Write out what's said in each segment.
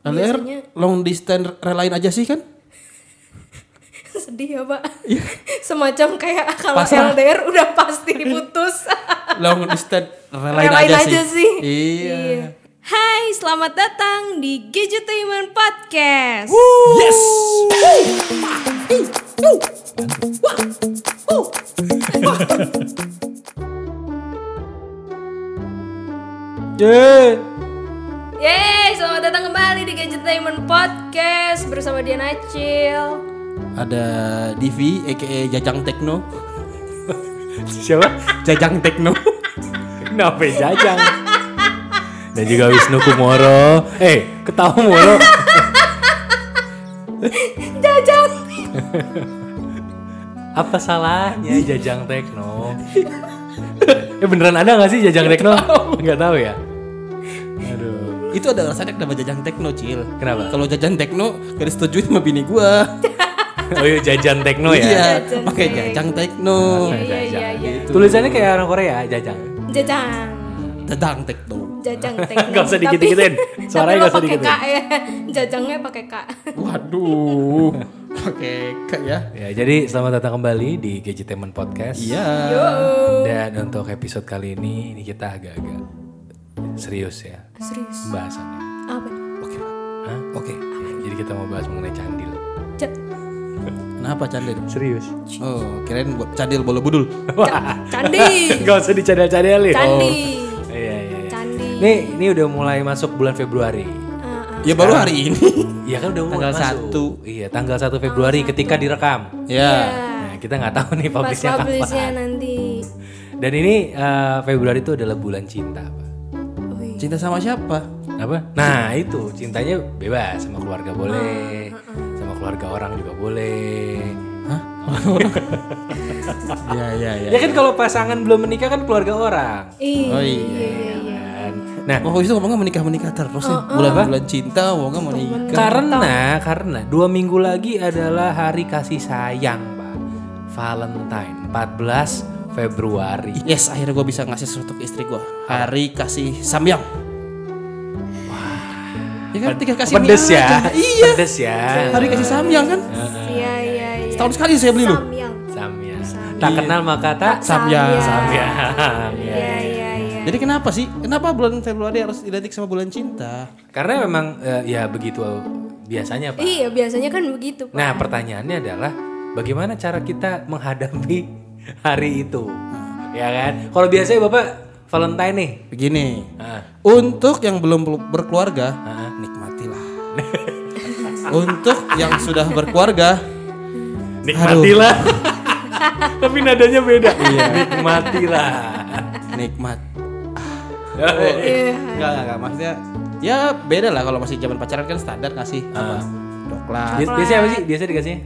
LDR Biasanya long distance relain aja sih kan? sedih ya pak. Semacam kayak kalau Pasrah. LDR udah pasti putus. Long distance relain, Relain aja, aja sih. sih. Iya. Hai, selamat datang di Gadgetainment Podcast. Yes. Yeay. Yeay, selamat datang kembali di Gadgetainment Podcast bersama Diana Acil. Ada Divi aka Jajang Tekno. Siapa? Jajang Tekno. Kenapa ya jajang? Dan juga Wisnu Kumoro. Eh, ketawa mulu. Jajang. Apa salahnya Jajang Tekno? eh beneran ada gak sih Jajang Tekno? Enggak tahu ya. Aduh. Itu ada alasannya kenapa Jajang Tekno, Cil. Kenapa? Kalau Jajang Tekno gak disetujui sama bini gua. Oh iya Jajan Tekno ya. Iya, Jajang pakai Tek. Jajang Tekno. Iya, iya, iya, iya. Tulisannya kayak orang Korea, Jajang. Jajang. Jajang Tekno. Jajang teknik. Nggak usah dikit-dikitin. Suaranya nggak usah lo pakai dikitin. K ya. Jajangnya pakai K. Waduh. Pakai kayak ya. Ya, jadi selamat datang kembali di Gadgetainment Podcast. Iya. Dan untuk episode kali ini, ini kita agak-agak serius ya Serius. pembahasannya. Apa? Oke, Pak. Hah? Oke. Ya, jadi kita mau bahas mengenai candil. Ja- Kenapa candil? Serius? Oh, kirain buat candil bola budul. ca- Candi. Gak usah dicadel-cadelin. Candi. Iya, iya, iya. Candi. Nih, ini udah mulai masuk bulan Februari. Ah, ah. Ya baru hari ini. Iya kan udah mulai Tanggal masuk. Iya, tanggal 1 Februari ketika direkam. ya. Nah, kita nggak tahu nih Pas publishnya publishnya kapan. nanti. Dan ini eh, Februari itu adalah bulan cinta, Pak. Cinta sama siapa? Apa? Nah, itu cintanya bebas sama keluarga boleh, sama keluarga orang juga boleh. Hah? ya, ya, ya. Ya kan kalau pasangan belum menikah kan keluarga orang. Iya. Oh, iya. iya, iya, iya. Kan? Nah, Oh, itu ngomongnya menikah menikah terus nih. Bulan bulan cinta, ngomongnya mau nikah. karena karena dua minggu lagi adalah hari kasih sayang, Pak. Valentine, 14 Februari. Yes, akhirnya gue bisa ngasih sesuatu ke istri gue. Hari kasih samyang. Wah. Ya kan tinggal kasih mie Pedes ya. aja. Iya. Pedes ya. Hari kasih samyang kan. Iya, iya, iya. Setahun sekali saya beli loh. Samyang. Samyang. Tak kenal maka tak Samyang. samyang. Iya, iya, iya. Jadi kenapa sih? Kenapa bulan Februari harus identik sama bulan cinta? Karena memang eh, ya begitu biasanya, Pak. Iya, biasanya kan begitu. Pak. Nah, pertanyaannya adalah bagaimana cara kita menghadapi hari itu? Ya kan? Kalau biasanya Bapak Valentine nih. Begini, Ah, untuk yang belum berkeluarga, ah. nikmatilah. untuk yang sudah berkeluarga, Nikmatilah. Tapi nadanya beda. Iya. Nikmatilah. nikmat. Iya. Enggak, enggak, enggak. Maksudnya ya beda lah kalau masih zaman pacaran kan standar ngasih apa? Coklat, Bias- Biasanya apa sih? Biasa dikasihnya?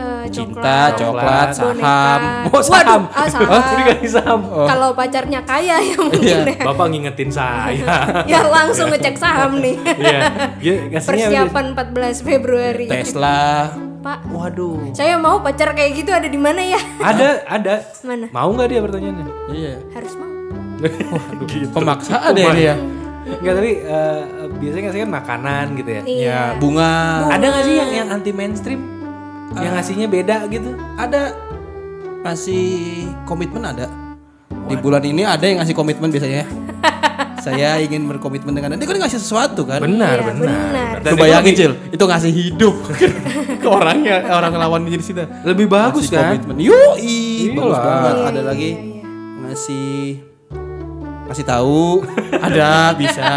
Eh, cinta, coklat, Coklat, saham. boneka. Oh, saham. Waduh, ah, saham. Oh, dikasih saham. Kalau pacarnya kaya ya mungkin Iya. deh. Bapak ngingetin saya. ya langsung ngecek saham nih. Iya. Dia sih? Persiapan 14 Februari. Tesla. Pak, Waduh. saya mau pacar kayak gitu ada di mana ya? Ada, ada. Mana? Mau nggak dia pertanyaannya? Iya. Harus mau. gitu. Pemaksaan ya ini ya. Enggak tapi eh, biasanya ngasih kan makanan gitu ya. Iya. Ya, bunga. Ada nggak sih yang yang anti mainstream? Yang ngasihnya beda gitu? Ada ngasih komitmen ada. Di bulan ini ada yang ngasih komitmen biasanya. Saya ingin berkomitmen dengan Anda. Kan ngasih sesuatu kan? Benar, Iya, benar. benar. Dan Lu bayangin Cil, itu ngasih hidup ke orangnya, orang lawan jadi sini. Lebih bagus Ngasih kan? Komitmen. Yoi, bagus Iyalah. banget. Iya, Ada iya, lagi iya, iya. ngasih ngasih tahu, ada bisa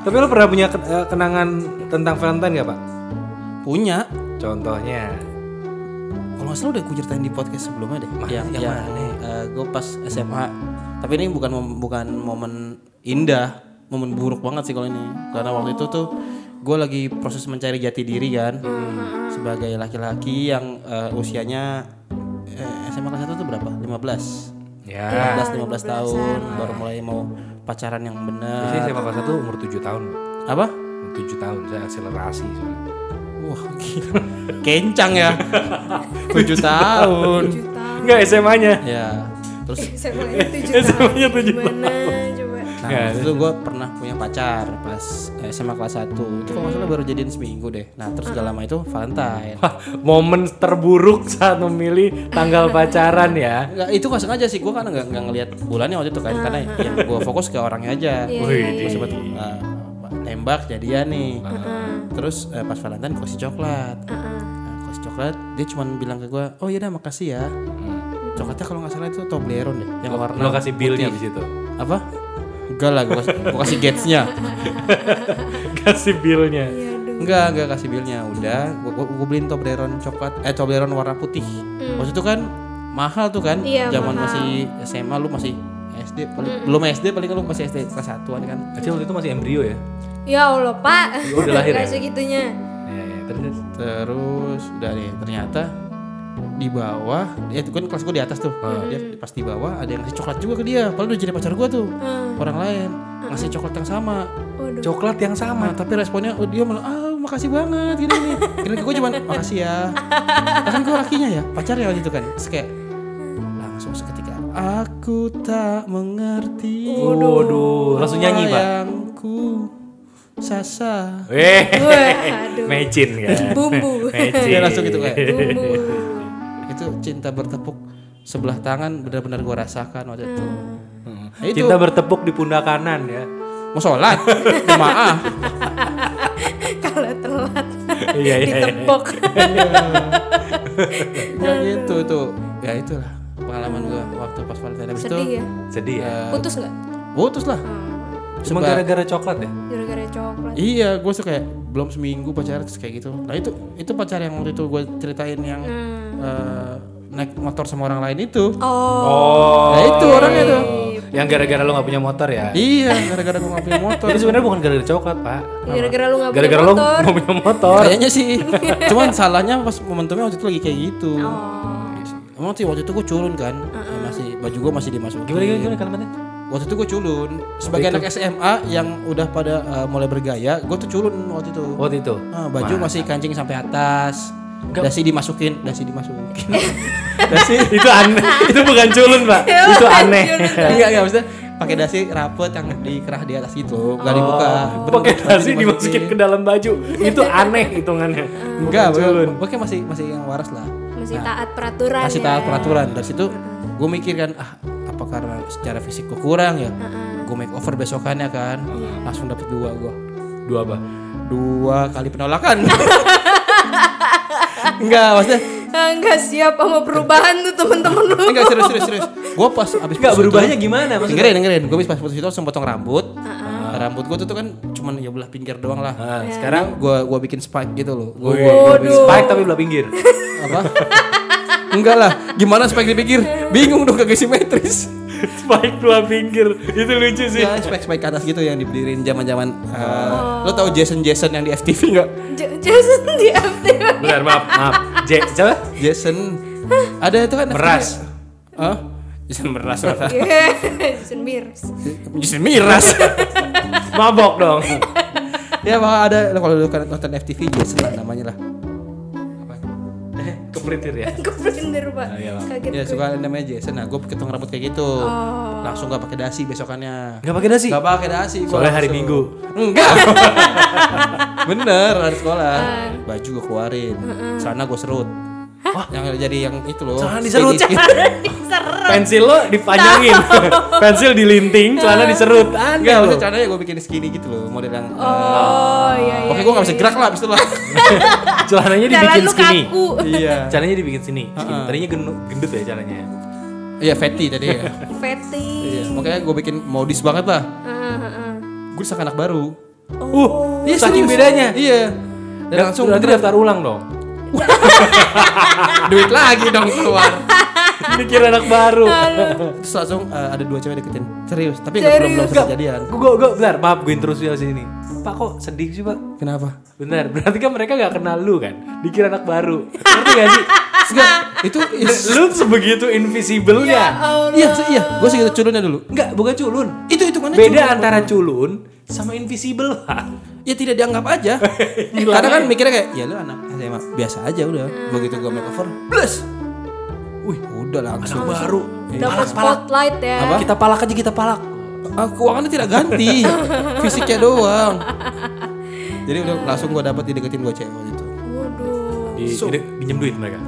Tapi lo pernah punya eh, kenangan tentang Valentine gak pak? punya. Contohnya? Kalau nggak salah udah gue ceritain di podcast sebelumnya deh. yang yang yang gue pas SMA. Tapi ini bukan bukan momen indah, momen buruk banget sih kalau ini. Karena waktu itu tuh gue lagi proses mencari jati diri kan, sebagai laki-laki yang eh, usianya eh, SMA kelas 1 tuh berapa? 15 Ya. 15 15 tahun baru mulai mau pacaran yang benar. Biasanya SMA kelas 1 umur 7 tahun. Apa? Umur 7 tahun saya akselerasi soalnya. Wah, gila. kencang ya. 7 tahun. Juta. Enggak SMA-nya. Ya. Terus SMA-nya 7 tahun. SMA-nya tujuh Gimana coba? Nah Ya. itu gue pernah punya pacar pas SMA kelas 1 itu kalau nggak salah baru jadian seminggu deh nah terus gak lama itu Valentine Wah, momen terburuk saat memilih tanggal pacaran ya. Nggak, itu gak sengaja sih gue kan nggak nggak ngelihat bulannya waktu itu kan karena yang gue fokus ke orangnya aja Iya, Wih, gue sempet uh, tembak jadian nih. Terus uh, pas Valentine kasih coklat. Nah, gue kasih coklat dia cuma bilang ke gue oh iya dah makasih ya. Coklatnya kalau nggak salah itu Toblerone deh yang warna Lo kasih billnya di situ. apa? Enggak lah gue kasih, gua kasih gatesnya. Kasih billnya. Iya, enggak enggak kasih billnya. Udah gue gue beliin Toblerone coklat eh Toblerone warna putih. Waktu itu kan mahal tuh kan Iya, zaman mahal. masih SMA lu masih SD paling belum SD paling lu masih SD kelas satuan kan Acil waktu itu masih embrio ya? Ya Allah, Pak. Oh, udah lahir ya? Segitunya. Ya, ya, terus. terus udah deh ternyata di bawah ya itu kan kelas gue di atas tuh dia pas di bawah ada yang ngasih coklat juga ke dia padahal udah jadi pacar gue tuh orang lain ngasih coklat yang sama Waduh. Coklat yang sama. Nah, tapi responnya oh, dia malah ah makasih banget gini nih. Kira gue cuman makasih ya. Nah, kan gue lakinya ya, pacarnya waktu itu kan. Terus kayak langsung seketika aku tak mengerti. Waduh, langsung nyanyi, Pak. Sayangku Sasa. Eh, aduh. mecin kan. Bumbu. Mecin. Dia langsung gitu kayak Bumbu. itu cinta bertepuk sebelah tangan benar-benar gue rasakan waktu itu. Hmm. Nah, itu Cinta bertepuk di pundak kanan ya. mau sholat, jemaah. Kalau telat Iya, iya, iya. ditepok. Ya gitu tuh. Ya itulah pengalaman gue waktu pas Valentine Habis itu Sedih ya. Sedih ya. Putus nggak? putus lah. Cuma Seba- gara-gara coklat ya? Gara-gara coklat. Iya, gue tuh kayak belum seminggu pacaran terus kayak gitu. Nah itu itu pacar yang waktu itu gue ceritain yang eh, naik motor sama orang lain itu. Oh. Oh. Nah itu orangnya tuh. Yang gara-gara lo gak punya motor ya? Iya, gara-gara gue nggak punya motor. Jadi sebenarnya bukan gara-gara coklat, Pak. Gara-gara lu nggak punya Gara-gara lo motor. gak punya motor. Kayaknya sih. Cuman salahnya pas momentumnya waktu itu lagi kayak gitu. Oh. Emang sih waktu itu gue culun kan, masih baju gue masih dimasukin. Gimana gimana, gimana kalimatnya? Waktu itu gue culun. Sebagai anak SMA yang udah pada eh, mulai bergaya, gue tuh culun waktu itu. Waktu itu. Ah, baju masih kancing sampai atas. Dasi dimasukin, dasi dimasukin. dasi itu aneh. itu bukan culun, Pak. itu aneh. enggak enggak maksudnya pakai dasi rapet yang dikerah di atas itu, enggak dibuka. Oh, Pakai nasi dimasukin ke dalam baju. Itu aneh hitungannya. Enggak, pokoknya masih masih yang waras lah. Masih taat peraturan Masih ya. taat peraturan. Dari situ gue mikir kan, ah apa karena secara fisik gue kurang ya? Gue make over besokannya kan, langsung dapet dua gue. Dua apa? Dua kali penolakan. enggak, maksudnya Ah, Nggak siap sama perubahan tuh temen-temen lu. enggak serius serius serius. Gue pas abis Enggak berubahnya itu- gimana maksudnya? Dengerin dengerin, gue pas putus itu langsung potong rambut. Rambut gue tuh, tuh kan cuman ya belah pinggir doang lah. Nah, Sekarang gue gua bikin spike gitu loh. Gue Wih, spike tapi belah pinggir. apa? Enggak lah, gimana spike dipikir? Bingung dong kagak simetris. spike belah pinggir. Itu lucu sih. Ya spike spike ke atas gitu yang dibeliin zaman-zaman uh, lo tau Jason Jason yang di FTV nggak? Jason di FTV. Benar, maaf, maaf. J, coba. Jason ada itu kan Meras. Hah? Jason meras meras. Yeah, Jason Mears. Jason miras. Mabok dong. ya bakal ada kalau lu kan nonton FTV Jason lah namanya lah. Kepelintir ya. Kepelintir pak. iya, Pak. Kaget Ya suka namanya Jason. Nah gue ketong rambut kayak gitu. Langsung gak pakai dasi besokannya. Enggak pakai nasi. Gak pakai dasi. gua Soalnya hari langsung. Minggu. Enggak. Bener hari sekolah. Baju gue keluarin. Celana gue serut. Yang jadi yang itu loh. Celana diserut? skinny- Pensil lo dipanjangin. Pensil dilinting, celana diserut. Aneh Enggak, lo. maksudnya celananya gue bikin skinny gitu loh, model yang. Oh iya iya. Oke, gue gak bisa gerak lah abis itu lah. Celananya dibikin skinny. kaku. iya. Celananya dibikin sini. skinny. Tadinya gendut, gendut ya celananya. Iya, fatty tadi ya. Fatty. Iya, makanya gue bikin modis banget lah. Ah, ah, ah. Gue disangka anak baru. Uh, Iya, saking bedanya. Iya. Dan Dan langsung berarti daftar ulang dong. duit lagi dong keluar. Mikir anak baru. Terus langsung eh, ada dua cewek deketin. Serius, tapi nggak belum belum jadian. Gue, gue, bentar, maaf gue terus ya sini. Pak kok sedih sih pak? Kenapa? Benar, berarti kan mereka gak kenal lu kan? Dikira anak baru. Ngerti gak sih? Enggak, itu lu sebegitu invisible-nya. iya, se- iya, gue segitu culunnya dulu. Enggak, bukan culun. Itu itu mana Beda antara culun sama invisible, ya tidak dianggap aja. Karena kan mikirnya kayak ya lu anak SMA biasa aja udah. Begitu gue make over, plus. Wih, udah langsung Anak baru. Dapat spotlight ya. Apa? Kita palak aja kita palak. ah, keuangannya tidak ganti, fisiknya doang. Jadi udah langsung gue dapet dideketin gue cewek gitu. Waduh. Di, di- pinjem duit mereka.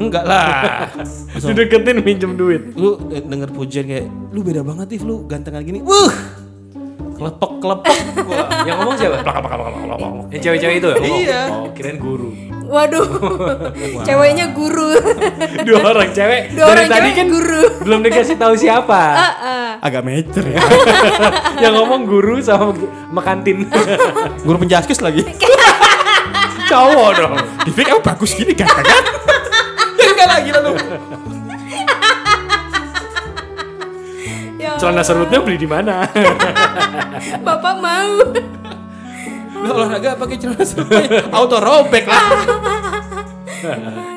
Enggak lah. Dideketin pinjem duit. lu eh, denger pujian kayak lu beda banget If lu gantengan gini. Wuh. Kelepek. Wah. Yang ngomong siapa? Yang cewek-cewek itu ya? Iya. Oh, kirain guru. Waduh. Ceweknya guru. Dua orang cewek. Dua Dari orang tadi cewek kan guru. belum dikasih tahu siapa. Agak meter ya. yang ngomong guru sama sama kantin. Guru penjaskes lagi. Cowok dong. Di fake emang bagus gini ganteng kan? Enggak lagi lalu. Celana serutnya beli di mana? Bapak mau. Lu olahraga pakai celana serupai auto robek lah.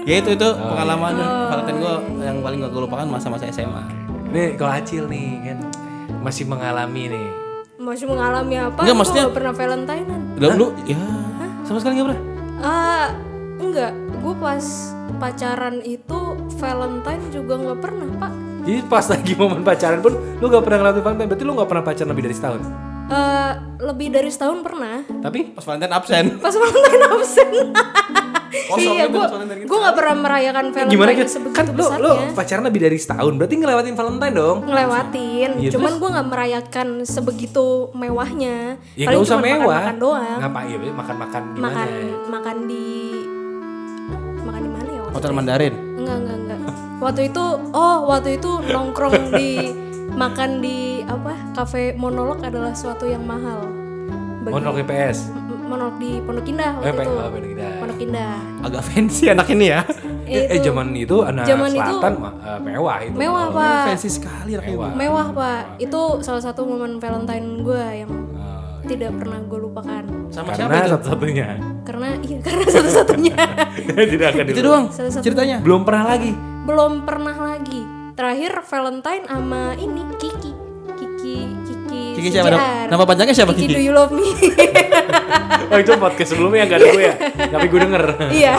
ya itu itu pengalaman Valentine gue yang paling gak gue lupakan masa-masa SMA. nih kalau Acil nih kan masih mengalami nih. Masih mengalami apa? Enggak, maksudnya- nggak pernah Valentinean. Udah lu ya sama sekali gak pernah. Ah, enggak. Gue pas pacaran itu Valentine juga nggak pernah, Pak. Jadi pas lagi momen pacaran pun lu gak pernah ngelakuin Valentine. Berarti lu gak pernah pacaran lebih dari setahun. Eh, lebih dari setahun pernah. Tapi Pas Valentine absen. Pas Valentine absen. Kosong iya, gitu gue gitu. gue nggak pernah merayakan Valentine gimana sebegitu Kan lu, lu pacaran lebih dari setahun. Berarti ngelewatin Valentine dong. ngelewatin, Iya, cuman gue nggak merayakan sebegitu mewahnya. Ya Paling gak usah cuma mewah. Makan-makan doang. Ngapain ya? Makan-makan gimana? Makan makan di makan di mana ya? Hotel itu? Mandarin. Enggak enggak enggak. Waktu itu oh waktu itu nongkrong di makan di apa kafe monolog adalah suatu yang mahal. Bagi- Monolog IPS. Monolog di Pondok Indah Eh, waktu Pondok- itu. oh, Pondok Indah. Pondok Indah. Agak fancy anak ini ya. Eh, eh, zaman itu anak Zaman itu- selatan ma- eh, mewah itu. Mewah pak. Fancy sekali. Mewah. Mewah pak. Itu salah satu momen Valentine gue yang Eh, tidak pernah gue lupakan. Sama siapa karena itu? satu-satunya. Karena iya karena satu-satunya Tidak akan Itu doang satu- ceritanya. Belum pernah lagi. belum pernah lagi. Terakhir Valentine sama ini Kiki. Kiki Kiki. Kiki siapa? CJR. Nama- nama panjangnya siapa, Kiki? Kiki? Do you love me? Oh itu podcast sebelumnya gak ada gue ya. Tapi gue denger. iya.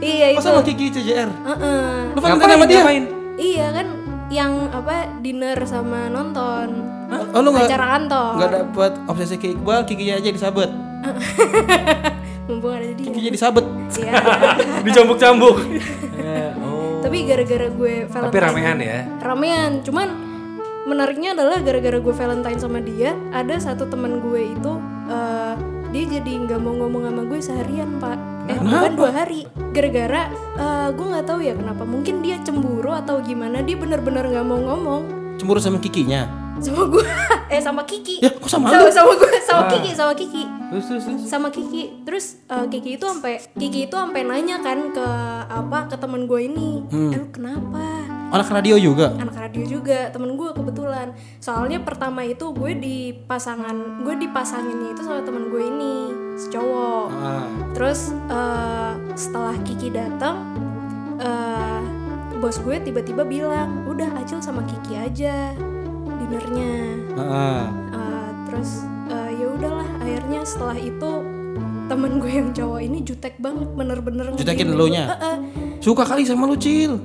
iya itu. Masa sama Kiki CJR? Heeh. Lu Valentine sama dia? Ngapain? Iya kan yang apa dinner sama nonton. Oh lu nggak Acara kantor. nggak dapet obsesi ke Iqbal, Kikinya aja disabet. Mumpung ada dia. Kikinya disabet. Iya. Dicambuk-cambuk. Eh, oh. Tapi gara-gara gue Valentine. Tapi ramean ya. ramean cuman menariknya adalah gara-gara gue Valentine sama dia ada satu teman gue itu eh, dia jadi nggak mau ngomong sama gue seharian pak eh bukan dua hari gara-gara eh, gue nggak tahu ya kenapa mungkin dia cemburu atau gimana dia bener-bener nggak mau ngomong Cemburu sama Kikinya. Sama gue eh sama Kiki. Ya, kok sama sama, lu? sama gue sama Kiki sama Kiki. Terus terus terus. sama Kiki. Terus eh, Kiki itu sampai Kiki itu sampai nanya kan ke apa ke teman gue ini. Eh lu kenapa? Anak radio juga. anak radio juga. Temen gue kebetulan. Soalnya pertama itu gue di pasangan gue dipasangin itu sama temen gue ini si cowok. Ah. terus eh, setelah Kiki datang eh, bos gue tiba-tiba bilang udah Acil sama Kiki aja dinernya Ah. Eh, terus eh, ya udahlah akhirnya setelah itu temen gue yang cowok ini jutek banget bener-bener Jutekin lu nya? Eh, eh. Suka kali sama lu, Cil.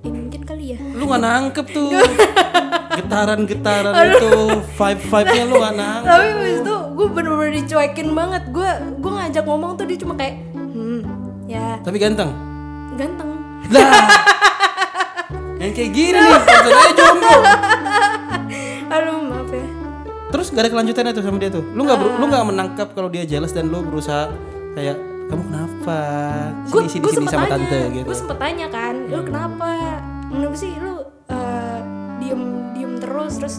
Ya, mungkin kali ya Lu gak nangkep tuh. Getaran-getaran itu, vibe-vibe-nya lu gak nangkep. tapi abis itu gue bener-bener dicuekin banget gue gue ngajak ngomong tuh dia cuma kayak hmm ya Tapi ganteng. ganteng Lah. Yang kayak gini nih, aja jomblo. Aduh maaf ya Terus gak ada kelanjutannya tuh sama dia tuh. Lu nggak ber- lu nggak menangkap kalau dia jealous dan lu berusaha kayak kamu kenapa? Sini sini gue sini sama tanya tante gitu. gue sempet tanya kan lu kenapa kenapa sih lu eh, diem diem terus terus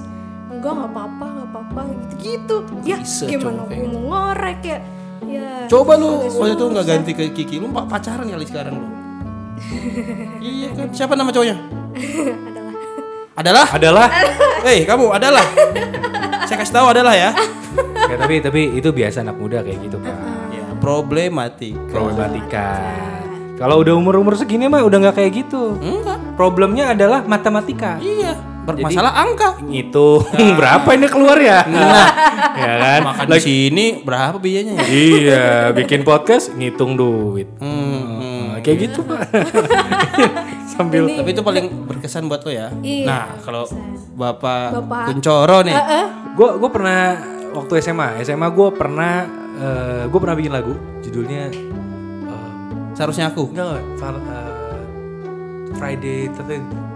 enggak nggak apa-apa nggak apa-apa gitu gitu ya Bisa, gimana gue mau ngorek ya ya Coba lu waktu itu nggak ganti ke Kiki, lu pak pacaran kali sekarang lu. iya kan. Siapa nama cowoknya? adalah Adalah. Hei kamu adalah. Saya kasih tahu adalah ya. ya, tapi tapi itu biasa anak muda kayak gitu pak. Ya problematik. Problematika. Kalau udah umur umur segini mah udah nggak kayak gitu. Enggak. Problemnya adalah matematika. Iya. Bermasalah angka. Itu berapa ini keluar ya? ya kan? Makan di sini berapa biayanya ya? iya, bikin podcast ngitung duit. Hmm, hmm. Kayak gitu pak. Sambil Tapi itu paling berkesan buat lo ya. Iya, Nah kalau. Bapak, Bapak. Kuncoro nih. Gue gue pernah waktu SMA, SMA gue pernah gue pernah bikin lagu judulnya eh, Seharusnya aku. enggak eh, Friday 13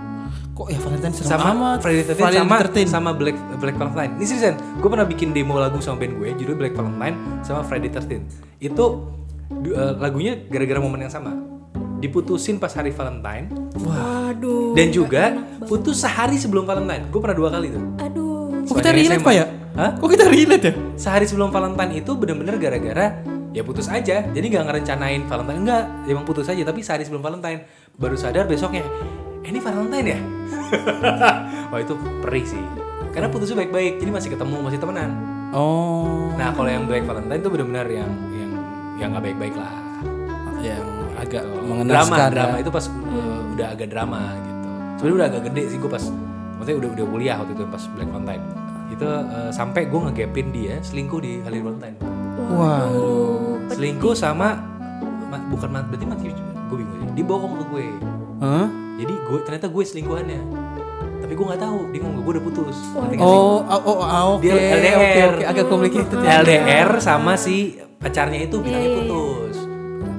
Kok ya Valentine serem sama amat. Friday 13 Friday sama 13. sama Black Black Valentine. Ini seriusan, gue pernah bikin demo lagu sama band gue judul Black Valentine sama Friday 13. Itu eh, lagunya gara-gara momen yang sama. Diputusin pas hari Valentine Waduh. dan juga putus sehari sebelum Valentine. Gue pernah dua kali tuh. Aduh. Kok kita relate. Pak ya? Hah? Kok kita relate ya? Sehari sebelum Valentine itu bener-bener gara-gara ya putus aja. Jadi nggak ngerencanain Valentine enggak, emang putus aja. Tapi sehari sebelum Valentine baru sadar besoknya, eh, ini Valentine ya? Wah itu perih sih. Karena putusnya baik-baik, jadi masih ketemu, masih temenan. Oh. Nah kalau yang Black Valentine itu bener-bener yang yang yang nggak baik-baik lah. Yang agak drama, mengenaskan. drama ya. itu pas uh, udah agak drama gitu. Sebenarnya udah agak gede sih gue pas, maksudnya udah udah kuliah waktu itu pas Black Valentine. Itu uh, sampai gue ngegapin dia selingkuh di hari Valentine. Waduh. selingkuh sama ma- bukan ma- berarti mati gue bingung sih. dia bohong ke gue Hah? jadi gue ternyata gue selingkuhannya tapi gue nggak tahu dia ngomong gue udah putus nggak sih? Oh, oh, oh, ah, oke. Dia LDR. Oke, oke, agak complicated ya. LDR sama si pacarnya itu bilangnya putus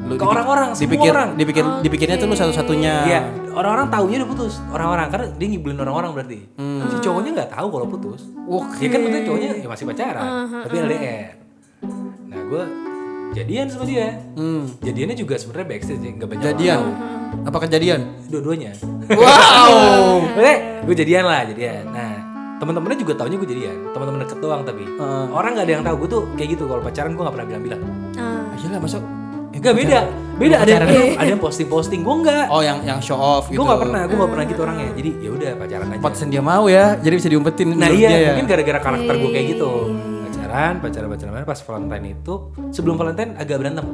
Lu ke orang-orang semua dipikir, orang dipikir, dipikirnya tuh lu satu-satunya. Iya, orang-orang taunya udah putus. Orang-orang karena dia ngibulin orang-orang berarti. Hmm. Si cowoknya nggak tahu kalau putus. Oke. Ya kan maksudnya cowoknya ya masih pacaran, tapi LDR. Nah, gue jadian sama dia. Hmm. Jadiannya juga sebenarnya backstage ya, nggak banyak Jadian. orang. Apa kejadian? Dua-duanya. Wow. Maksudnya gue jadian lah jadian. Nah, teman-temannya juga taunya gue jadian. Teman-teman deket doang tapi. Orang nggak ada yang tahu gue tuh kayak gitu. Kalau pacaran gue nggak pernah bilang-bilang. Ah. Ayo lah masuk. Enggak beda. Beda ada pacaran. ada, ada yang posting-posting. Gue enggak. Oh, yang yang show off gitu. Gue nggak pernah. Gue nggak pernah gitu orangnya. Jadi ya udah pacaran aja. Pantesan dia mau ya. Jadi bisa diumpetin. Nah iya, dia ya. mungkin gara-gara karakter gue kayak gitu. Pacaran, pacaran, pacaran, pas Valentine itu sebelum Valentine agak berantem.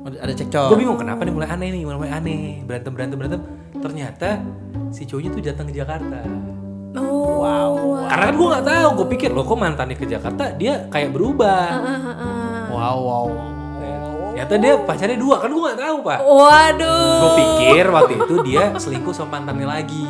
ada cekcok. Gue bingung kenapa nih mulai aneh nih, mulai mulai aneh, berantem, berantem, berantem. Ternyata si cowoknya tuh datang ke Jakarta. Oh. Wow. Karena kan gue nggak tahu, gue pikir loh kok mantannya ke Jakarta dia kayak berubah. Wow, wow. Ternyata dia pacarnya dua, kan gue nggak tahu pak. Waduh. Gue pikir waktu itu dia selingkuh sama mantannya lagi.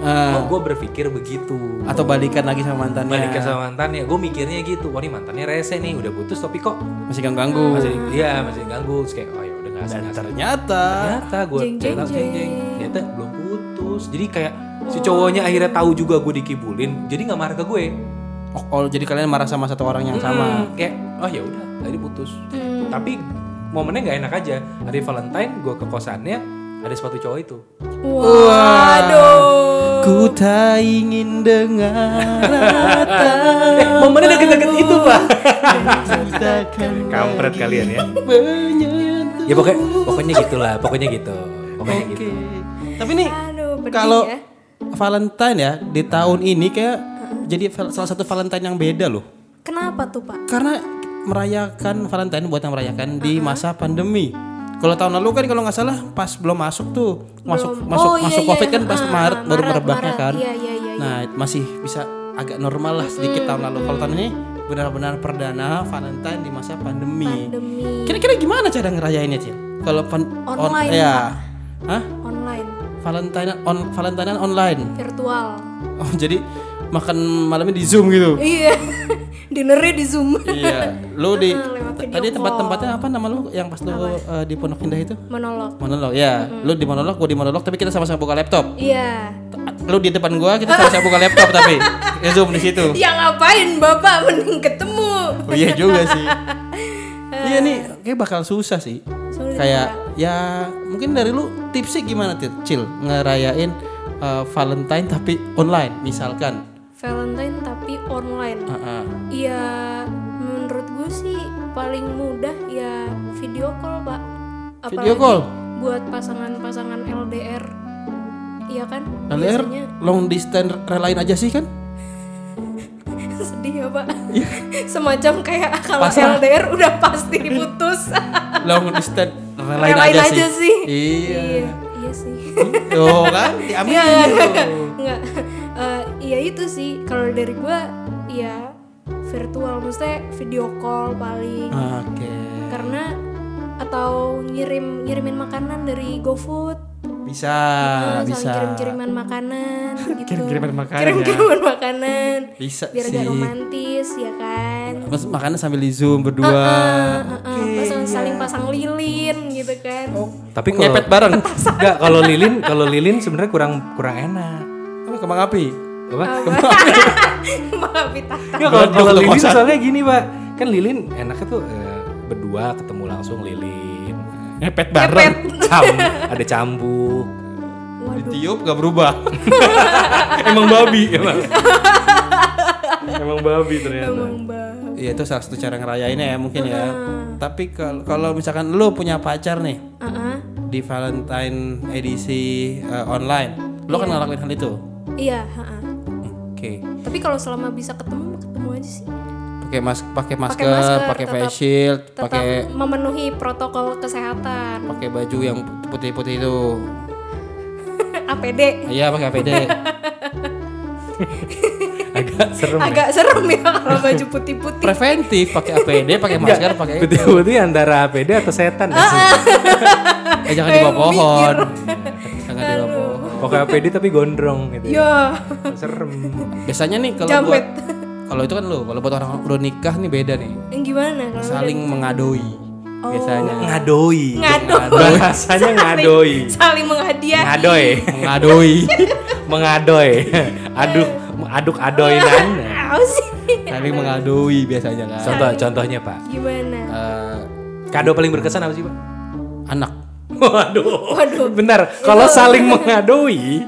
Eh, Oh, gue berpikir begitu. atau balikan lagi sama mantannya. Balikan sama mantannya, gue mikirnya gitu. Wah ini mantannya rese nih, udah putus tapi kok Masih ganggu. masih iya masih ganggu terus kayak oh ya udah nggak Dan ternyata ternyata gue Jeng, jeng, ternyata jeng. jeng ternyata belum putus jadi kayak si cowoknya akhirnya tahu juga gue dikibulin jadi nggak marah ke gue oh, oh, jadi kalian marah sama satu orang yang sama. Hmm, kayak oh ya udah tadi putus tapi momennya nggak enak aja. Hari Valentine gue ke kosannya ada sepatu cowok itu. Waduh. Ku tak ingin dengar eh momennya deket-deket itu pak. Kampret kalian ya. menyentuh ya pokoknya pokoknya gitulah pokoknya gitu. Pokoknya gitu. Tapi nih kalau ya. Valentine ya di tahun ini kayak jadi salah satu Valentine yang beda loh. Kenapa tuh, Pak? Karena merayakan Valentine buat yang merayakan di masa pandemi. Kalau tahun lalu kan kalau nggak salah pas belum masuk tuh masuk Belum. masuk Oh, iya, masuk iya. covid kan pas Ah, Maret ah, baru merebaknya kan. Iya, iya, iya, Nah masih bisa agak normal lah sedikit tahun lalu. Kalau tahun ini benar-benar perdana Valentine di masa pandemi. Pandemi Kira-kira gimana cara ngerayainnya Cil? Kalau pan- on- Online, ya. Hah? online, Valentine on Valentine online. virtual. Oh, jadi makan malamnya di Zoom gitu. Iya. Dinernya di Zoom. iya. Lu di tadi tempat-tempatnya apa nama lu yang pas lu eh, di Pondok Indah itu? Monolog. Monolog. Ya, lu di monolog, gua di monolog tapi kita sama-sama buka laptop. Iya. Lu di depan gua, kita sama-sama buka laptop tapi ya Zoom di situ. Ya ngapain Bapak mending ketemu? Oh iya juga sih. iya nih, kayak bakal susah sih. Sulit, Kayak ya mungkin dari lu tipsnya gimana Tit? Cil ngerayain eh, Valentine tapi online misalkan. Valentine tapi online. Iya, menurut gue sih paling mudah ya video call, Pak. Video call? buat pasangan-pasangan LDR. Iya kan? LDR Biasanya long distance relain aja sih kan? sedih ya, Pak. Semacam kayak kalau Pasrah. LDR udah pasti putus. long distance relain, Relain aja, aja sih. sih. Iya. iya, iya sih. Tuh kan diambil Iya, iya, gitu. Enggak. Eh, iya itu sih kalau dari gua ya virtual maksudnya video call paling Oke. karena atau ngirim ngirimin makanan dari GoFood Bisa, Nah, bisa. kirim-kiriman makanan gitu Kirim-kiriman makanan kirim ya. kiriman makanan Bisa biar sih. agak romantis ya kan Mas makannya sambil di zoom berdua. Heeh, pasang saling pasang lilin gitu kan Tapi kalau Ngepet bareng. Enggak, kalau lilin, kalau lilin sebenarnya kurang kurang enak. Apa kembang api? Apa? maaf Tata Enggak, kalau kalau Belum lilin soalnya gini, Pak. Kan lilin enaknya tuh eh, berdua ketemu langsung lilin. Ngepet bareng. Cam, ada cambuk. Ditiup gak berubah. emang babi, emang. emang babi ternyata. emang bah Iya itu salah satu cara ngerayainnya ya mungkin ya. Tapi kalau kalau misalkan lu punya pacar nih Heeh. di Valentine edisi eh, online, lu kan ngelakuin hal itu. iya heeh. Oke. tapi kalau selama bisa ketemu ketemu aja sih Pakai mas pakai masker, pakai face shield, pakai memenuhi protokol kesehatan pakai baju yang putih-putih itu. APD Iya pakai APD. Agak serem. ya. agak serem ya kalau baju putih-putih Preventif pakai APD, pakai masker, pakai itu. Putih-putih antara APD atau setan. Eh jangan di bawah pohon. Jangan di bawah pohon. Pakai APD tapi gondrong gitu. ya Serem. Biasanya nih kalau buat kalau itu kan lo, kalau buat orang udah nikah nih beda nih. yang gimana kalau Saling mengadoi. Oh. Biasanya. Ngadoi. ngado Bahasanya ngadoi. saling menghadiahi Ngadoy. Mengadoi. Mengadoy. Aduk aduk adoinan. Saling mengadoi biasanya kan. Contoh contohnya, Pak. gimana Eh, Kado paling berkesan apa sih, Pak? anak. Waduh. Waduh. Bentar, kalau saling mengadoi,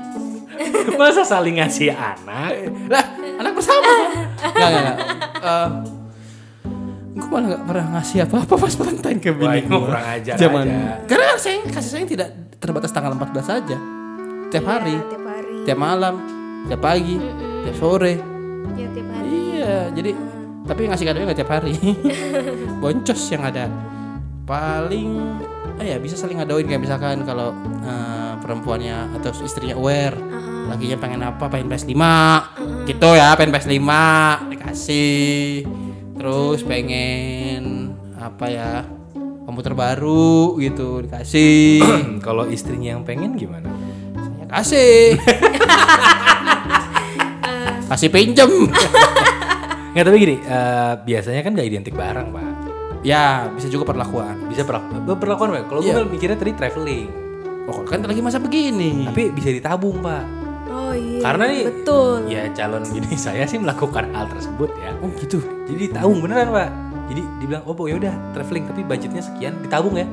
masa saling ngasih anak? Lah, anak bersama. Enggak, enggak, enggak. Eh, gue malah gak pernah ngasih apa-apa pas Valentine ke bini gue. kurang ajar Zaman. aja. Karena saya kasih sayang tidak terbatas tanggal 14 saja. Tiap hari, tiap hari tiap malam, tiap pagi, tiap sore. ya tiap hari Iya, jadi tapi ngasih kadonya nggak tiap hari. Boncos yang ada. Paling eh ya bisa saling ngadoin kayak misalkan kalau eh, perempuannya atau istrinya aware lakinya pengen apa pengen PS5 gitu ya pengen PS5 dikasih terus pengen apa ya komputer baru gitu dikasih kalau istrinya yang pengen gimana? saya kasih kasih pinjem Nggak tapi gini, eh, biasanya kan gak identik barang, Pak. ya bisa juga perlakuan Bisa perlakuan, perlakuan Pak. Kalau Iya. gue mikirnya tadi traveling, Oh, kan lagi masa begini. tapi bisa ditabung, Pak. Oh iya Karena nih, betul ya calon bini saya sih melakukan hal tersebut ya. Oh gitu. Jadi ditabung beneran, Pak. Jadi dibilang, oh ya udah traveling tapi budgetnya sekian ditabung ya.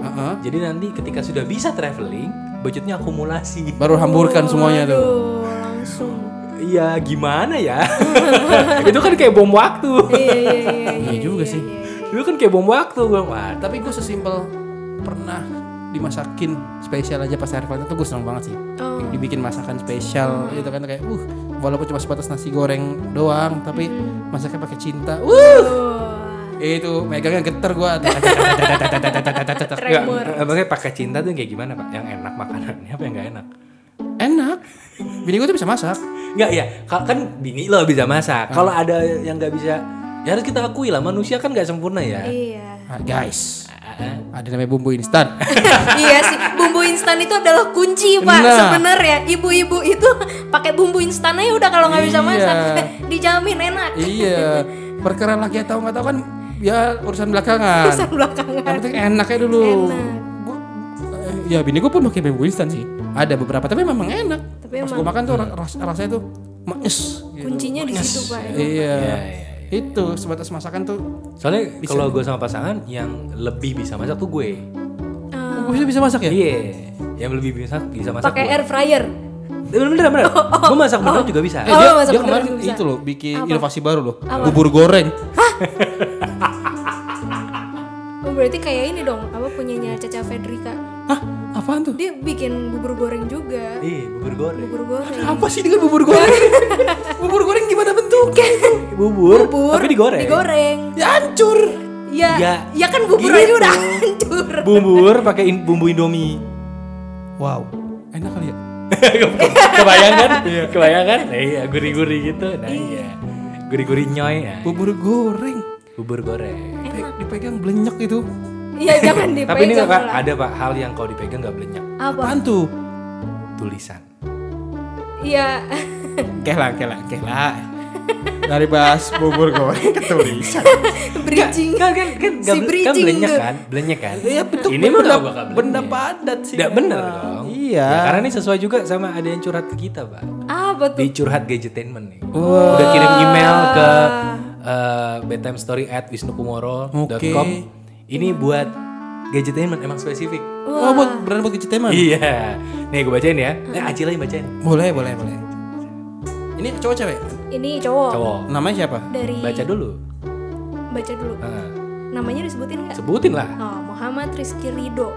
Heeh. Jadi nanti ketika sudah bisa traveling, budgetnya akumulasi. Baru hamburkan semuanya tuh. Aduh, langsung Iya, gimana ya? itu kan kayak bom waktu. iya iya iya Iya juga sih. itu kan kayak bom waktu. Wah, Tapi gue sesimpel pernah dimasakin spesial aja pas hari Valentine tuh gue seneng banget sih. Oh. Dibikin masakan spesial gitu kan kayak uh walaupun cuma sebatas nasi goreng doang tapi masaknya pakai cinta. Uh Wah, itu megangnya geter gue. Tremor eh, pakai cinta tuh kayak gimana, Pak? Yang enak makanannya apa yang gak enak? Enak. Bini gue tuh bisa masak. Enggak ya, ka- kan bini lo bisa masak. Kalau ada yang nggak bisa, ya harus kita akui lah manusia kan nggak sempurna ya. iya Ah, guys, ada namanya bumbu instan. iya sih bumbu instan itu adalah kunci pak Nah. sebenarnya ibu-ibu itu pakai bumbu instan aja udah kalau nggak bisa Iya. masak dijamin enak iya. Perkara laki atau nggak tahu kan ya urusan belakangan. Urusan belakangan. Yang penting enaknya dulu. Enak. Gua- ya bini gue pun pakai bumbu instan sih. Ada beberapa tapi memang enak. Tapi Pas emang- gue makan tuh ras rasanya tuh manis. gitu. kuncinya di situ pak Iya. iya, Itu sebatas masakan tuh. Soalnya kalau gue sama pasangan yang lebih bisa masak tuh gue. Ah, Gue bisa bisa masak ya? Iya, yang lebih bisa bisa masak. pakai air fryer Bener bener bener. Gue masak bener juga bisa. Eh, Oh, dia, masak dia kemarin juga bisa. itu loh bikin inovasi baru loh. Apa? Bubur goreng. oh berarti kayak ini dong apa punyanya Caca Fedrika Hah? Apaan tuh? dia bikin bubur goreng juga Iya, bubur goreng. bubur goreng Apa sih dengan bubur goreng? bubur goreng gimana bentuknya? Bubur, bubur tapi digoreng. digoreng ya hancur. ya Ya, ya kan bubur gitu. aja udah hancur Bubur pakai in- bumbu Indomie. Wow. Enak kali ya? Kebayang kan? Kebayang kan? Nah, iya, gurih-gurih gitu. Nah, iya. Gurih-gurih nyoy ya. Bubur goreng. Bubur goreng. Pe- dipegang belenyek itu. Iya jangan dipegang Tapi ini lah. ada Pak hal yang kalau dipegang nggak belenyek. apa Apaan tuh? Tulisan. Iya. Oke lah, oke lah, oke lah. Dari bahas bubur goreng ke tulisan. bridging. Kan kan kan Si gak kan bridging belenyek tuh. kan, belenyek kan. Iya betul. Ini mah benda, gak benda padat sih. Tidak bener dong. Iya. Ya, karena ini sesuai juga sama ada yang curhat ke kita, Pak. Apa tuh? Di curhat gadgetainment nih. Udah kirim email ke uh, bedtimestory at wisnukumoro.com. Oke. Ini buat gadgetainment emang spesifik. Oh, buat beneran buat keciteman. Iya. Nih gue bacain ya. Eh, Acil aja bacain. Boleh, boleh, boleh. Ini cowok cewek? Ini cowok. Cowok. Namanya siapa? Dari Baca dulu. baca dulu. Nah, Namanya disebutin nggak? sebutin lah. Oh, Muhammad Rizky Ridho.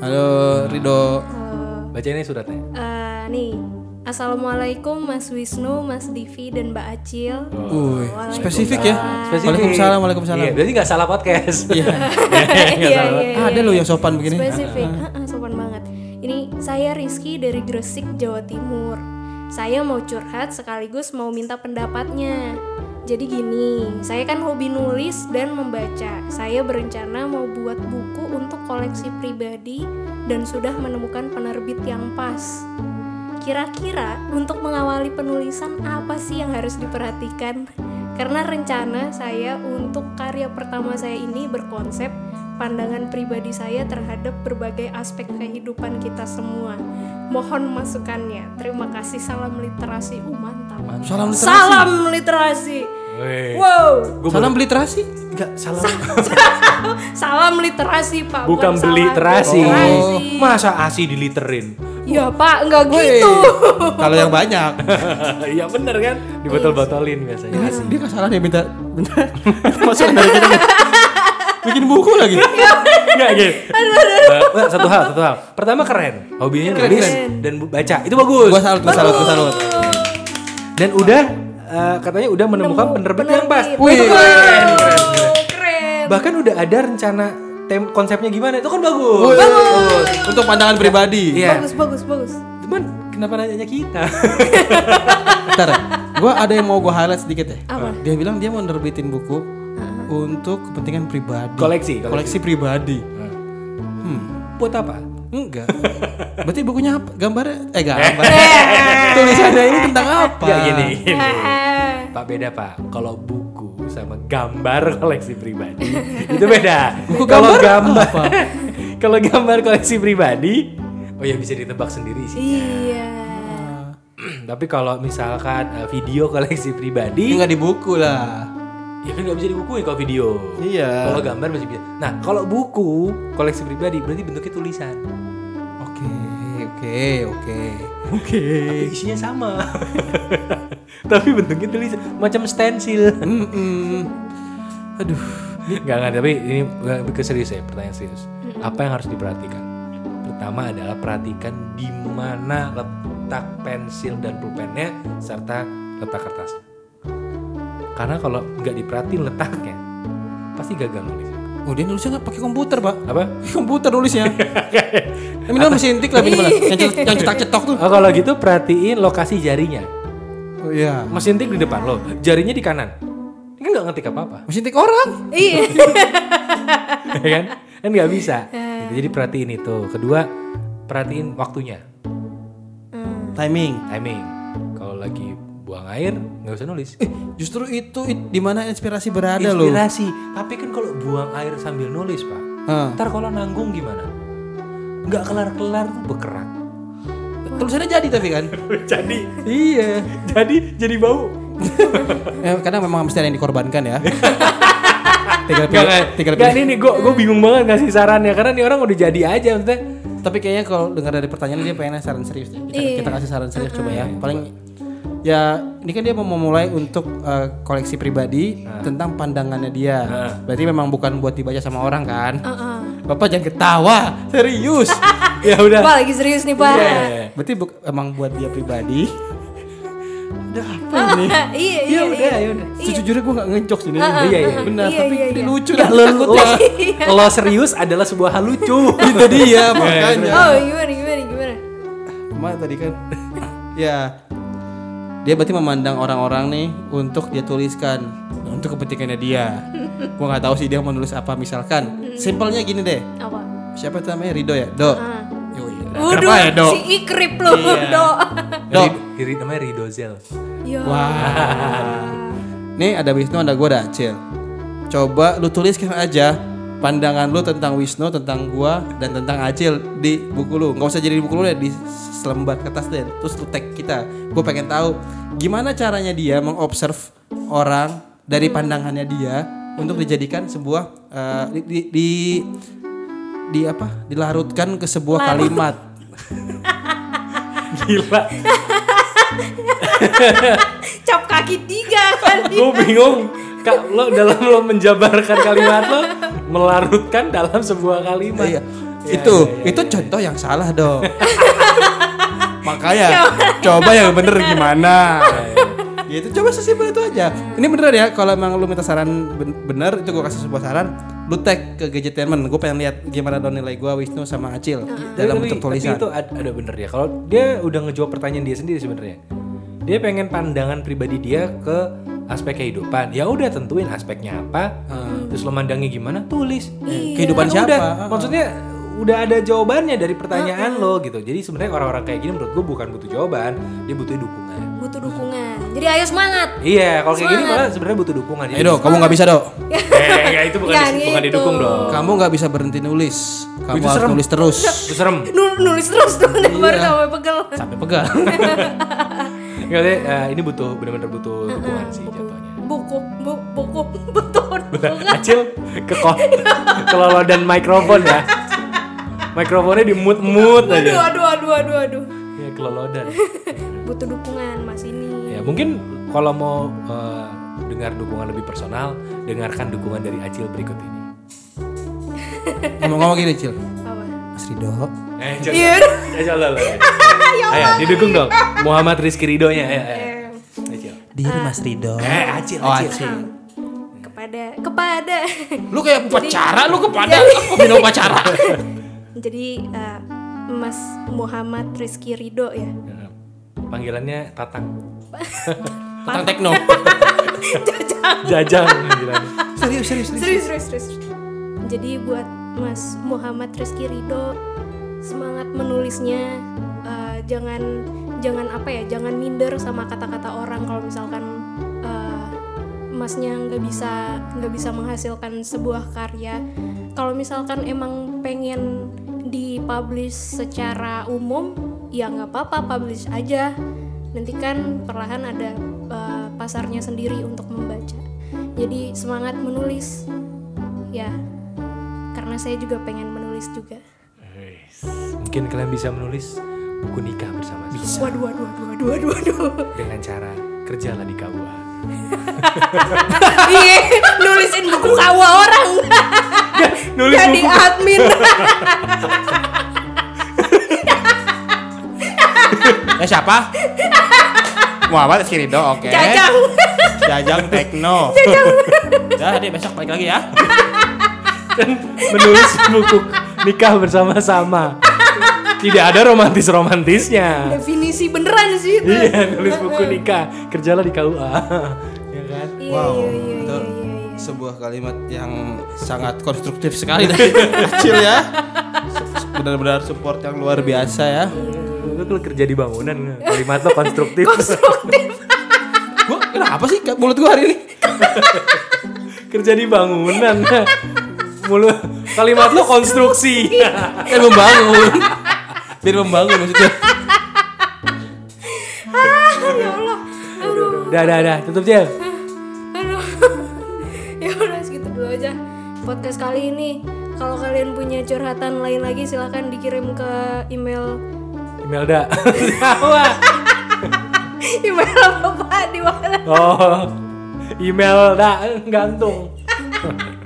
Halo Rido. Eh, Bacain aja suratnya. eh, nih. Assalamualaikum Mas Wisnu, Mas Divi, dan Mbak Acil. Wih, spesifik ya. Spesifik. Waalaikumsalam, waalaikumsalam. Iya, berarti gak salah podcast. Iya. Iya, iya, Ada loh yang sopan begini. Spesifik, Heeh, sopan banget. Ini saya Rizky dari Gresik, Jawa Timur. Saya mau curhat sekaligus mau minta pendapatnya. Jadi gini, saya kan hobi nulis dan membaca. Saya berencana mau buat buku untuk koleksi pribadi dan sudah menemukan penerbit yang pas. Kira-kira untuk mengawali penulisan apa sih yang harus diperhatikan? Karena rencana saya untuk karya pertama saya ini berkonsep pandangan pribadi saya terhadap berbagai aspek kehidupan kita semua. Mohon masukannya. Terima kasih. Salam literasi. Uh, mantap. Salam literasi. Salam literasi. Wow. Salam literasi. Enggak, salah. Salam literasi, Pak. Bukan salam beli terasi. literasi. Masa asi diliterin? Ya, Pak, enggak gitu. Kalau yang banyak. Iya bener kan? Dibotol-botolin biasanya asi. Dia nggak salah dia minta minta masukan dari kita. Bikin buku lagi. Enggak gitu. Eh, satu hal, satu hal. Pertama keren. Hobinya nulis dan bu- baca. Itu bagus. Gua salut, gua salut, gua salut. Dan udah eh, katanya udah menemukan Nemu penerbit yang pas. penerbit. Wih, keren, keren, keren. keren. Bahkan udah ada rencana tem konsepnya gimana itu kan bagus. Bagus. Untuk pandangan pribadi. Iya. Bagus, bagus, bagus. Cuman kenapa nanya kita? Bentar, gua ada yang mau gua highlight sedikit ya. Apa? Dia bilang dia mau nerbitin buku untuk kepentingan pribadi. Koleksi, koleksi. Koleksi pribadi. Buat apa? Enggak. Berarti bukunya apa? Gambarnya? Eh gambar. Tulisannya ini tentang apa? Ya gini, gini. Ah, Pak beda pak. Kalau buku sama gambar koleksi pribadi itu beda. Buku Kalau gambar gambar, apa? kalau gambar koleksi pribadi, oh ya bisa ditebak sendiri sih. Iya. Tapi kalau misalkan eh, video koleksi pribadi, Enggak di buku lah. Ya kan nggak bisa dibukuin kalau video. Iya. Kalau gambar masih bisa. Nah kalau buku koleksi pribadi berarti bentuknya tulisan. Oke, oke, oke. Oke. Tapi isinya sama. Tapi bentuknya tulisan macam stensil. Mm-mm. Aduh. Enggak, enggak, tapi ini lebih ke serius ya, pertanyaan serius. Apa yang harus diperhatikan? Pertama adalah perhatikan di mana letak pensil dan pulpennya serta letak kertasnya. Karena kalau nggak diperhatiin letaknya, pasti gagal nulis. Oh dia nulisnya nggak pakai komputer pak? Apa? Komputer nulisnya. Ini minimal mesin tik lah minimal. Yang yang cetak cetok tuh. Oh, kalau gitu perhatiin lokasi jarinya. Oh iya. Mesin tik di depan lo, jarinya di kanan. Ini kan nggak ngetik apa-apa, Mesin tik orang. Iya. ya kan? Kan nggak bisa. Gitu, Jadi perhatiin itu. Kedua, perhatiin waktunya. Timing. timing kalau lagi air nggak usah nulis Eh, justru itu it- di mana inspirasi berada loh. inspirasi tapi kan kalau buang air sambil nulis pak Ah. ntar kalau nanggung gimana nggak kelar kelar tuh berkerak Tulisannya jadi tapi kan. jadi iya. jadi jadi bau Ya, karena memang mesti ada yang dikorbankan ya. tinggal pilih, nggak. tinggal pilih. ini gue gue bingung banget ngasih sarannya karena nih orang udah jadi aja maksudnya Tapi kayaknya kalau dengar dari pertanyaan dia pengen saran serius deh. Kita, Iya. kita kasih saran serius coba ya. Paling ya ini kan dia mau memulai untuk eh, koleksi pribadi tentang pandangannya dia. Berarti memang bukan buat dibaca sama orang kan? Heeh. Bapak jangan ketawa, serius. ya udah Pak lagi serius nih, Pak. Iya. Berarti buk- emang buat dia pribadi. Udah apa ini? Iya, iya, ya udah iya. ya udah Sejujurnya gue gak ngejok sini. Iya, iya. Benar, Iya, tapi iya, iya. lucu Ya, dah lo, lo, lo serius adalah sebuah hal lucu Itu dia makanya. Oh, gimana gimana gimana? Ke mana tadi kan? ya. Dia berarti memandang orang-orang nih untuk dia tuliskan untuk kepentingannya dia. gua nggak tahu sih dia mau nulis apa misalkan. Simpelnya gini deh. Apa? Siapa tuh namanya Rido ya? Do. Ah. Yoi. Waduh, Kenapa ya Do? si Ikrip lu, Iya. Do. Do. Iri namanya Ridozel. Ya. Nih ada Wisnu, ada gue, ada Acil. Coba lu tuliskan aja pandangan lu tentang Wisnu, tentang gua dan tentang Acil di buku lu. Nggak usah jadi di buku lu deh, di selembar kertas deh. Terus lu tag kita. Gue pengen tahu gimana caranya dia mengobserv orang dari pandangannya dia untuk dijadikan sebuah eh, di, di, di di apa? Dilarutkan ke sebuah kalimat. Gila. Cap kaki tiga kali. Gue bingung. Kak, lo dalam lo menjabarkan kalimat lo melarutkan dalam sebuah kalimat. Iya. Iya, itu iya, iya, itu iya. contoh yang salah dong. Makanya coba yang bener gimana. Ya itu coba sesimpel itu aja. Ini bener ya kalau emang lu minta saran ben- bener itu gue kasih sebuah saran lu tag ke Gadgetainment gue pengen lihat gimana dong nilai gue Wisnu sama Acil dalam tapi, bentuk tapi tulisan itu ad- ada bener ya. Kalau dia udah ngejawab pertanyaan dia sendiri sebenarnya. Dia pengen pandangan pribadi dia ke aspek kehidupan. Ya udah tentuin aspeknya apa. Terus lo mandangnya gimana? Tulis. kehidupan Kan siapa Udah, maksudnya udah ada jawabannya dari pertanyaan lo gitu. Jadi sebenarnya orang-orang kayak gini menurut gue bukan butuh jawaban, dia butuh dukungan. Butuh dukungan. Jadi ayo semangat. Iya, kalau kayak gini malah sebenarnya butuh dukungan. Ayo dong kamu nggak bisa dong Eh, enggak, itu bukan dis- bukan gitu. didukung dong. kamu nggak bisa berhenti nulis kamu Itu harus serem. nulis terus Itu serem. Nul- nulis terus dong baru sampai pegel. sampai pegal Enggak deh, eh, ini butuh benar-benar butuh dukungan sih jatuhnya. Buku, bu, buku, butuh dukungan. Acil ke kelolodan mikrofon ya. Mikrofonnya di mute mute aja. aduh, aduh, aduh, aduh. Ya kelolodan. Butuh dukungan mas ini. Ya mungkin kalau mau eh, dengar dukungan lebih personal, dengarkan dukungan dari Acil berikut ini. ngomong-ngomong gini Cil? Mas Rido Eh, coba. Iya. Ya, coba, coba. Ayo, didukung dong. Muhammad Rizky Ridhonya. Ayo, ayo. Eh. Diri Mas Rido Eh, Acil, Oh, Acil. Acil. kepada kepada Lu kayak upacara, lu kepada aku minum upacara. jadi eh, Mas Muhammad Rizky Ridho ya Ya, Panggilannya Tatang. Tentang tekno. Jajang panggilannya. serius, serius, serius. serius serius serius jadi buat Mas Muhammad Rizky Ridho semangat menulisnya. Eh, jangan jangan apa ya jangan minder sama kata-kata orang kalau misalkan eh, masnya nggak bisa nggak bisa menghasilkan sebuah karya. Kalau misalkan emang pengen dipublish secara umum ya nggak apa-apa publish aja. Nanti kan perlahan ada eh, pasarnya sendiri untuk membaca. Jadi semangat menulis. Ya karena saya juga pengen menulis juga. Mungkin kalian bisa menulis buku nikah bersama bisa waduh waduh waduh waduh waduh waduh dengan cara kerjalah di KUA. iya nulisin buku kawa orang Nulis jadi admin Ya siapa? Muhammad Rizky oke. jajang Jajang Tekno. Ya, dia besok balik lagi ya. Dan menulis buku nikah bersama-sama. Tidak ada romantis-romantisnya. definisi beneran sih itu Iya, nulis buku nikah, kerjalah di KUA. ya kan? iya Wow, iya iya itu iya, iya. sebuah kalimat yang sangat konstruktif sekali dari kecil ya. Benar-benar support yang luar biasa ya. Lu kalau kerja di bangunan, kalimat lo konstruktif. Gua kenapa sih mulut gua hari ini? kerja di bangunan. Mulut kalimat lo konstruksi. Kan membangun. Biar membangun maksudnya. ya Allah Dah, dah, dah, tutup. Aduh. ya udah segitu dulu aja podcast kali ini. Kalau kalian punya curhatan lain lagi silahkan dikirim ke email Imelda. Wah. email apa pak di mana? Oh, email dah gantung.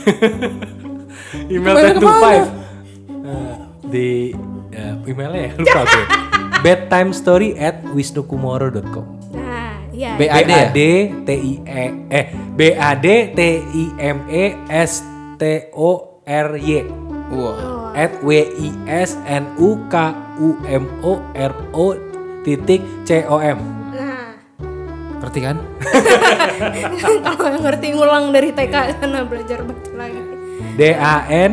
email 10 to ke mana? 5 Eh, di eh, emailnya ya lupa gue. Bedtime story at wisnukumoro.com. Nah, ya. B- A ya? D T I E eh B A D T I M E S T O R Y Wah. at W I S N U K U M O R O titik C O M. Ngerti kan? kalau yang ngerti ngulang dari TK sana belajar baca lagi. D A N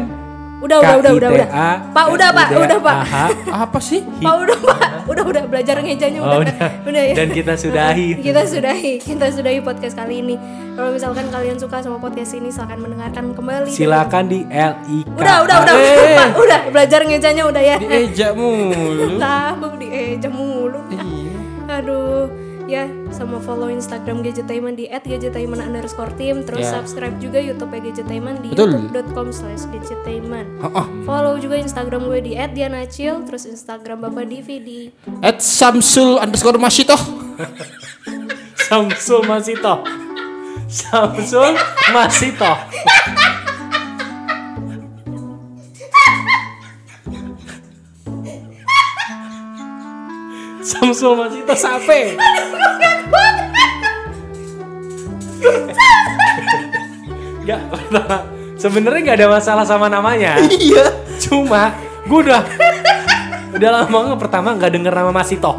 Udah, udah, udah, udah, udah. Pak, udah, Pak, udah, Pak. Apa sih? Pak udah pak, udah udah belajar ngejanya Oh, udah, udah. ya. Dan kita sudahi. kita sudahi, kita sudahi podcast kali ini. Kalau misalkan kalian suka sama podcast ini, silakan mendengarkan kembali. Silakan di L I K. Udah, udah, udah, Eh. Pak, udah belajar ngejanya udah ya. Dieja mulu. Tabung di eja mulu. Iya. Aduh, ya sama follow Instagram Gadgetainment di @gadgetainment underscore team, terus Ya. subscribe juga YouTube Gadgetainment di youtube.com slash gadgetainment. Oh, oh. Follow juga Instagram gue di @dianacil, terus Instagram Bapak Divi di At Samsul underscore Masito. Samsul Masito. Samsul Masito. Samsul Masito sape. Gak, pertama, sebenarnya nggak ada masalah sama namanya. Iya. Cuma gue udah udah lama nggak pertama nggak denger nama Masito.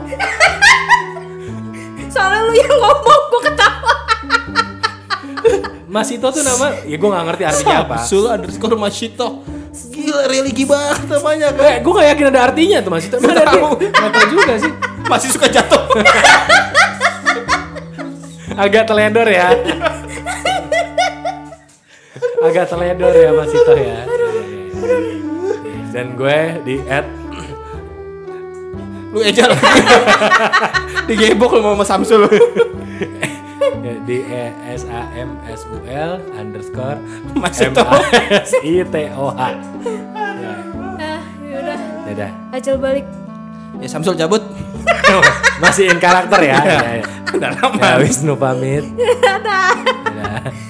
Soalnya lu yang ngomong, gue ketawa. Masito tuh nama, ya gue nggak ngerti artinya apa. Samsul underscore Masito. Gila religi banget namanya kan. Eh, gue gak yakin ada artinya tuh Masito. Ada Tahu. Gak tau juga sih. Masih suka jatuh. Agak teledor ya. Agak teledor ya Masito ya. Dan gue di add Lu eja lagi. Digebok lu mau sama Samsul. ya, di E S A M S U L underscore Masito. M A S I T O H. Ya, Ah, yaudah. dadah. Acil balik. Ya Samsul cabut. Masih in karakter ya. Iya, iya. iya. Ya, Wisnu pamit. Dadah. Dadah.